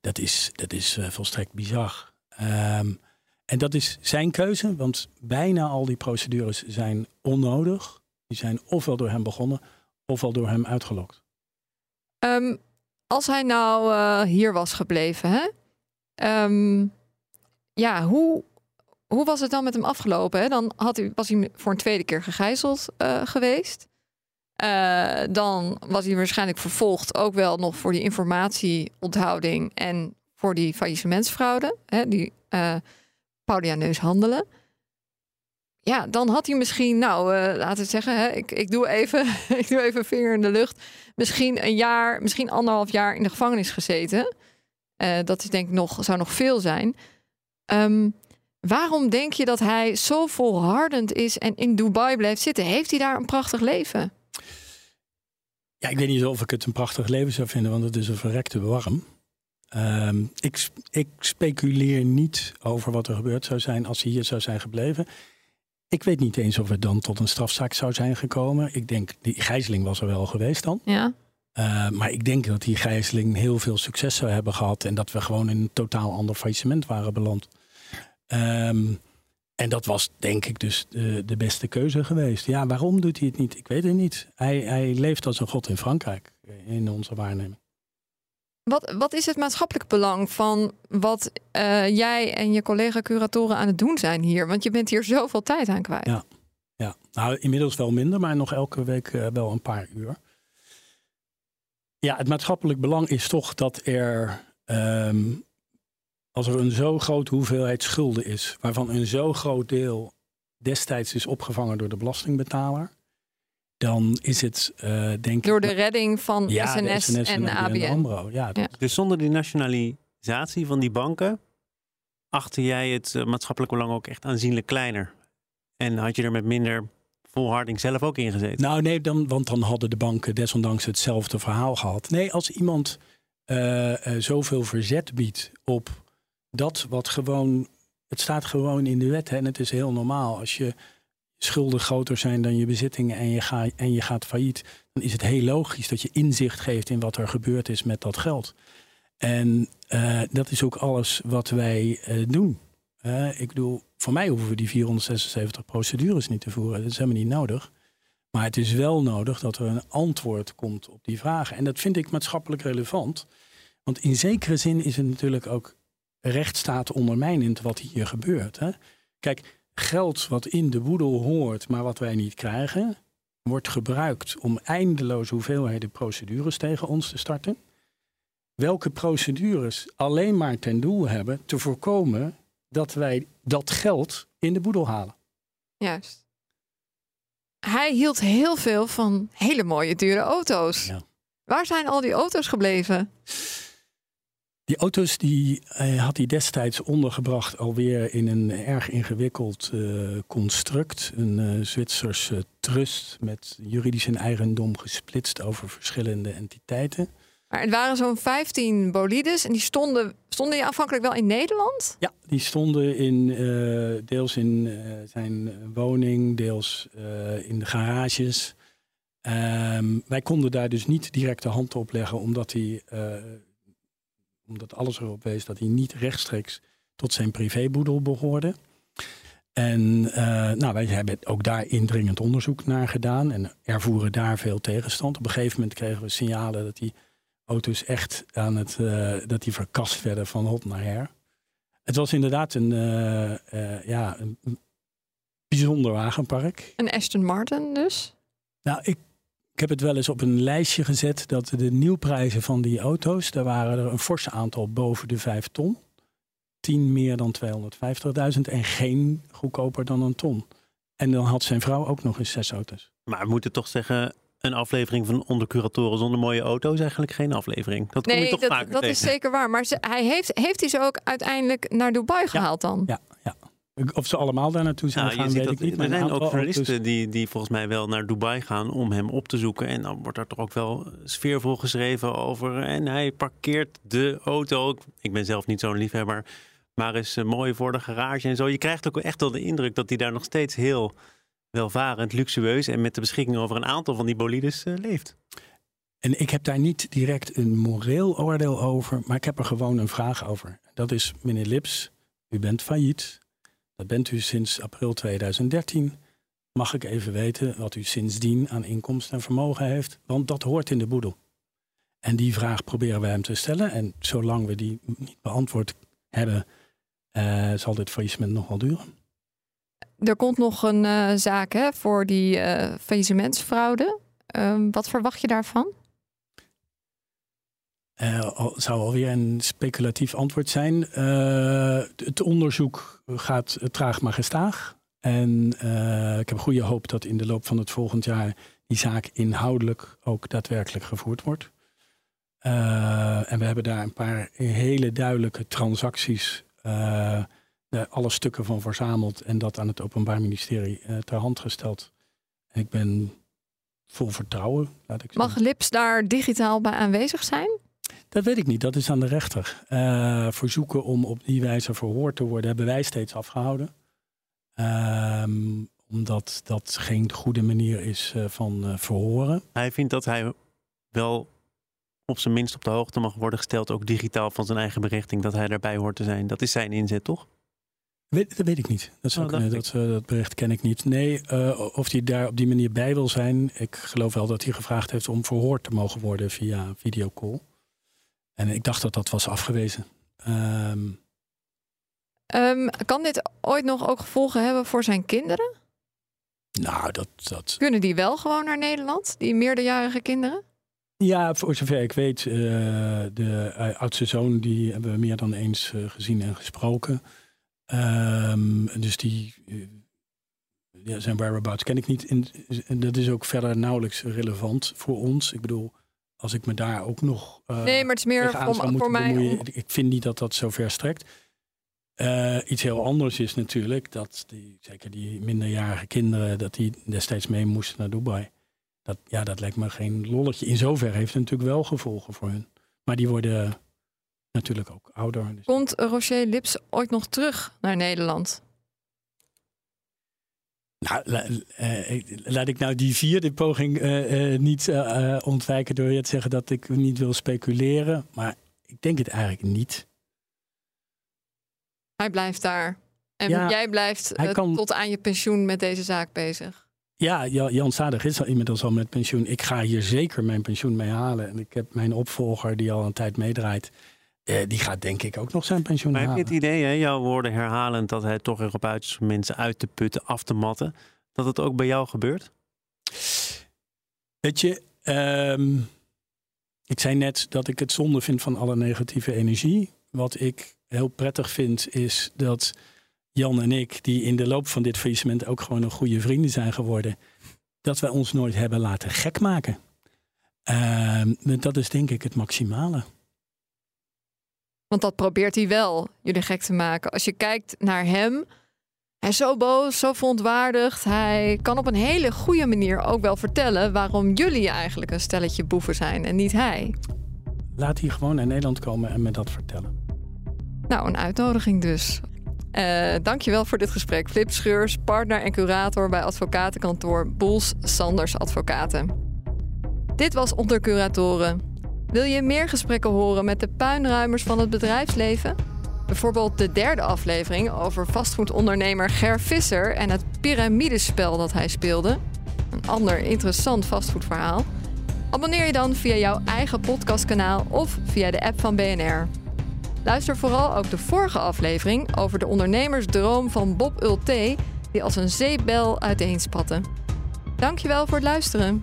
Dat is, dat is uh, volstrekt bizar. Um, en dat is zijn keuze, want bijna al die procedures zijn onnodig. Die zijn ofwel door hem begonnen, ofwel door hem uitgelokt. Ehm, als hij nou uh, hier was gebleven, hè? Um, ja, hoe, hoe was het dan met hem afgelopen? Dan had hij, was hij voor een tweede keer gegijzeld uh, geweest. Uh, dan was hij waarschijnlijk vervolgd ook wel nog voor die informatieonthouding en voor die faillissementsfraude, hè, die Paulianeus handelen. Ja, dan had hij misschien, nou, uh, laten we zeggen, hè, ik, ik, doe even, ik doe even vinger in de lucht. Misschien een jaar, misschien anderhalf jaar in de gevangenis gezeten. Uh, dat is denk ik nog, zou nog veel zijn. Um, waarom denk je dat hij zo volhardend is en in Dubai blijft zitten? Heeft hij daar een prachtig leven? Ja, ik weet niet of ik het een prachtig leven zou vinden, want het is een verrekte warm. Um, ik, ik, speculeer niet over wat er gebeurd zou zijn als hij hier zou zijn gebleven. Ik weet niet eens of het dan tot een strafzaak zou zijn gekomen. Ik denk, die gijzeling was er wel geweest dan. Ja. Uh, maar ik denk dat die gijzeling heel veel succes zou hebben gehad. En dat we gewoon in een totaal ander faillissement waren beland. Um, en dat was denk ik dus de, de, beste keuze geweest. Ja, waarom doet hij het niet? Ik weet het niet. Hij, hij leeft als een god in Frankrijk, in onze waarneming. Wat, wat is het maatschappelijk belang van wat uh, jij en je collega-curatoren aan het doen zijn hier? Want je bent hier zoveel tijd aan kwijt. Ja, ja. nou inmiddels wel minder, maar nog elke week uh, wel een paar uur. Ja, het maatschappelijk belang is toch dat er um, als er een zo grote hoeveelheid schulden is, waarvan een zo groot deel destijds is opgevangen door de belastingbetaler, dan is het uh, denk ik... Door de redding van ja, SNS, SNS, en, en ABN. AMRO. Ja, ja. Dus zonder die nationalisatie van die banken, achter jij het uh, maatschappelijk belang ook echt aanzienlijk kleiner? En had je er met minder volharding zelf ook in gezeten? Nou nee, dan, want dan hadden de banken desondanks hetzelfde verhaal gehad. Nee, als iemand uh, zoveel verzet biedt op dat wat gewoon, het staat gewoon in de wet hè, en het is heel normaal. Als je schulden groter zijn dan je bezittingen en je, ga, en je gaat failliet, dan is het heel logisch dat je inzicht geeft in wat er gebeurd is met dat geld. En uh, dat is ook alles wat wij uh, doen. Uh, ik bedoel, voor mij hoeven we die 476 procedures niet te voeren. Dat is helemaal niet nodig. Maar het is wel nodig dat er een antwoord komt op die vragen. En dat vind ik maatschappelijk relevant. Want in zekere zin is het natuurlijk ook rechtsstaat ondermijnend wat hier gebeurt. Hè? Kijk, geld wat in de boedel hoort, maar wat wij niet krijgen, wordt gebruikt om eindeloze hoeveelheden procedures tegen ons te starten. Welke procedures alleen maar ten doel hebben te voorkomen dat wij dat geld in de boedel halen. Juist. Hij hield heel veel van hele mooie dure auto's. Ja. Waar zijn al die auto's gebleven? Die auto's die uh, had hij destijds ondergebracht alweer in een erg ingewikkeld uh, construct. Een uh, Zwitserse trust met juridisch en eigendom gesplitst over verschillende entiteiten. Maar het waren zo'n 15 bolides en die stonden, stonden die aanvankelijk wel in Nederland? Ja, die stonden in, deels in zijn woning, deels in de garages. Um, wij konden daar dus niet direct de hand op leggen, omdat hij omdat alles erop wees dat hij niet rechtstreeks tot zijn privéboedel behoorde. En uh, nou, wij hebben ook daar indringend onderzoek naar gedaan en ervoeren daar veel tegenstand. Op een gegeven moment kregen we signalen dat die auto's echt aan het, uh, dat die verkast werden van hot naar her. Het was inderdaad een, uh, ja, een bijzonder wagenpark. Een Aston Martin dus? Nou, ik ik heb het wel eens op een lijstje gezet dat de nieuwprijzen van die auto's, daar waren er een forse aantal boven de 5 ton. 10 meer dan 250.000 en geen goedkoper dan een ton. En dan had zijn vrouw ook nog eens zes auto's. Maar we moeten toch zeggen, een aflevering van Ondercuratoren zonder mooie auto's eigenlijk geen aflevering. Dat kom nee, je toch dat, vaker dat tegen. is zeker waar. Maar ze, hij heeft, heeft hij ze ook uiteindelijk naar Dubai gehaald dan? Ja, ja. Of ze allemaal daar naartoe zijn nou, gaan, weet ik niet. Er zijn ook journalisten die, die volgens mij wel naar Dubai gaan om hem op te zoeken. En dan wordt er toch ook wel sfeervol geschreven over. En hij parkeert de auto. Ik ben zelf niet zo'n liefhebber. Maar is uh, mooi voor de garage en zo. Je krijgt ook echt wel de indruk dat hij daar nog steeds heel welvarend, luxueus en met de beschikking over een aantal van die bolides uh, leeft. En ik heb daar niet direct een moreel oordeel over, maar ik heb er gewoon een vraag over. Dat is, meneer Lips, u bent failliet. Dat bent u sinds april 2013. mag ik even weten wat u sindsdien aan inkomsten en vermogen heeft? Want dat hoort in de boedel. En die vraag proberen we hem te stellen. En zolang we die niet beantwoord hebben, uh, zal dit faillissement nog wel duren. Er komt nog een uh, zaak hè, voor die uh, faillissementsfraude. Ehm, wat verwacht je daarvan? Uh, zou alweer een speculatief antwoord zijn. het onderzoek gaat traag maar gestaag. En ik heb goede hoop dat in de loop van het volgend jaar die zaak inhoudelijk ook daadwerkelijk gevoerd wordt. en we hebben daar een paar hele duidelijke transacties alle stukken van verzameld en dat aan het Openbaar Ministerie ter hand gesteld. Ik ben vol vertrouwen, laat ik Mag Lips daar digitaal bij aanwezig zijn? Dat weet ik niet, dat is aan de rechter. Uh, verzoeken om op die wijze verhoord te worden hebben wij steeds afgehouden. Uh, omdat dat geen goede manier is uh, van verhoren. Hij vindt dat hij wel op zijn minst op de hoogte mag worden gesteld, ook digitaal van zijn eigen berichting, dat hij daarbij hoort te zijn. Dat is zijn inzet, toch? Weet, dat weet ik niet. Dat, zou oh, dat, uh, dat, bericht ken ik niet. Nee, uh, of hij daar op die manier bij wil zijn. Ik geloof wel dat hij gevraagd heeft om verhoord te mogen worden via videocall. En ik dacht dat dat was afgewezen. Um... Um, kan dit ooit nog ook gevolgen hebben voor zijn kinderen? Nou, dat, dat. Kunnen die wel gewoon naar Nederland, die meerderjarige kinderen? Ja, voor zover ik weet, uh, de oudste zoon, die hebben we meer dan eens gezien en gesproken. Um, dus die, ja, zijn whereabouts ken ik niet. En dat is ook verder nauwelijks relevant voor ons. Ik bedoel, als ik me daar ook nog. Uh, nee, maar het is meer voor, voor mij. Ik vind niet dat dat zo ver strekt. Uh, iets heel anders is natuurlijk dat die, zeker die minderjarige kinderen, dat die destijds mee moesten naar Dubai. Dat, ja, dat lijkt me geen lolletje. In zoverre heeft het natuurlijk wel gevolgen voor hun. Maar die worden natuurlijk ook ouder. Dus- Komt Rocher Lips ooit nog terug naar Nederland? Nou, uh, laat ik nou die vierde poging uh, uh, niet ontwijken door je te zeggen dat ik niet wil speculeren. Maar ik denk het eigenlijk niet. Hij blijft daar. En ja, jij blijft kan... tot aan je pensioen met deze zaak bezig. Ja, Jan Sadig is al inmiddels al met pensioen. Ik ga hier zeker mijn pensioen mee halen. En ik heb mijn opvolger die al een tijd meedraait. Uh, die gaat denk ik ook nog zijn pensioen maar halen. heb je het idee, hè, jouw woorden herhalend, dat hij toch erop uit is om mensen uit te putten, af te matten, dat het ook bij jou gebeurt? Weet je, um, ik zei net dat ik het zonde vind van alle negatieve energie. Wat ik heel prettig vind, is dat Jan en ik, die in de loop van dit faillissement ook gewoon een goede vrienden zijn geworden, dat wij ons nooit hebben laten gek maken. Uh, dat is denk ik het maximale. Want dat probeert hij wel, jullie gek te maken. Als je kijkt naar hem, hij is zo boos, zo verontwaardigd. Hij kan op een hele goede manier ook wel vertellen waarom jullie eigenlijk een stelletje boeven zijn en niet hij. Laat hij gewoon naar Nederland komen en me dat vertellen. Nou, een uitnodiging dus. Uh, dankjewel voor dit gesprek. Flip Scheurs, partner en curator bij advocatenkantoor Boels Sanders Advocaten. Dit was Onder Curatoren. Wil je meer gesprekken horen met de puinruimers van het bedrijfsleven? Bijvoorbeeld de derde aflevering over vastgoedondernemer Ger Visser en het piramidespel dat hij speelde. Een ander interessant vastgoedverhaal. Abonneer je dan via jouw eigen podcastkanaal of via de app van BNR. Luister vooral ook de vorige aflevering over de ondernemersdroom van Bob Ulte, die als een zeepbel uiteenspatte. Dankjewel voor het luisteren.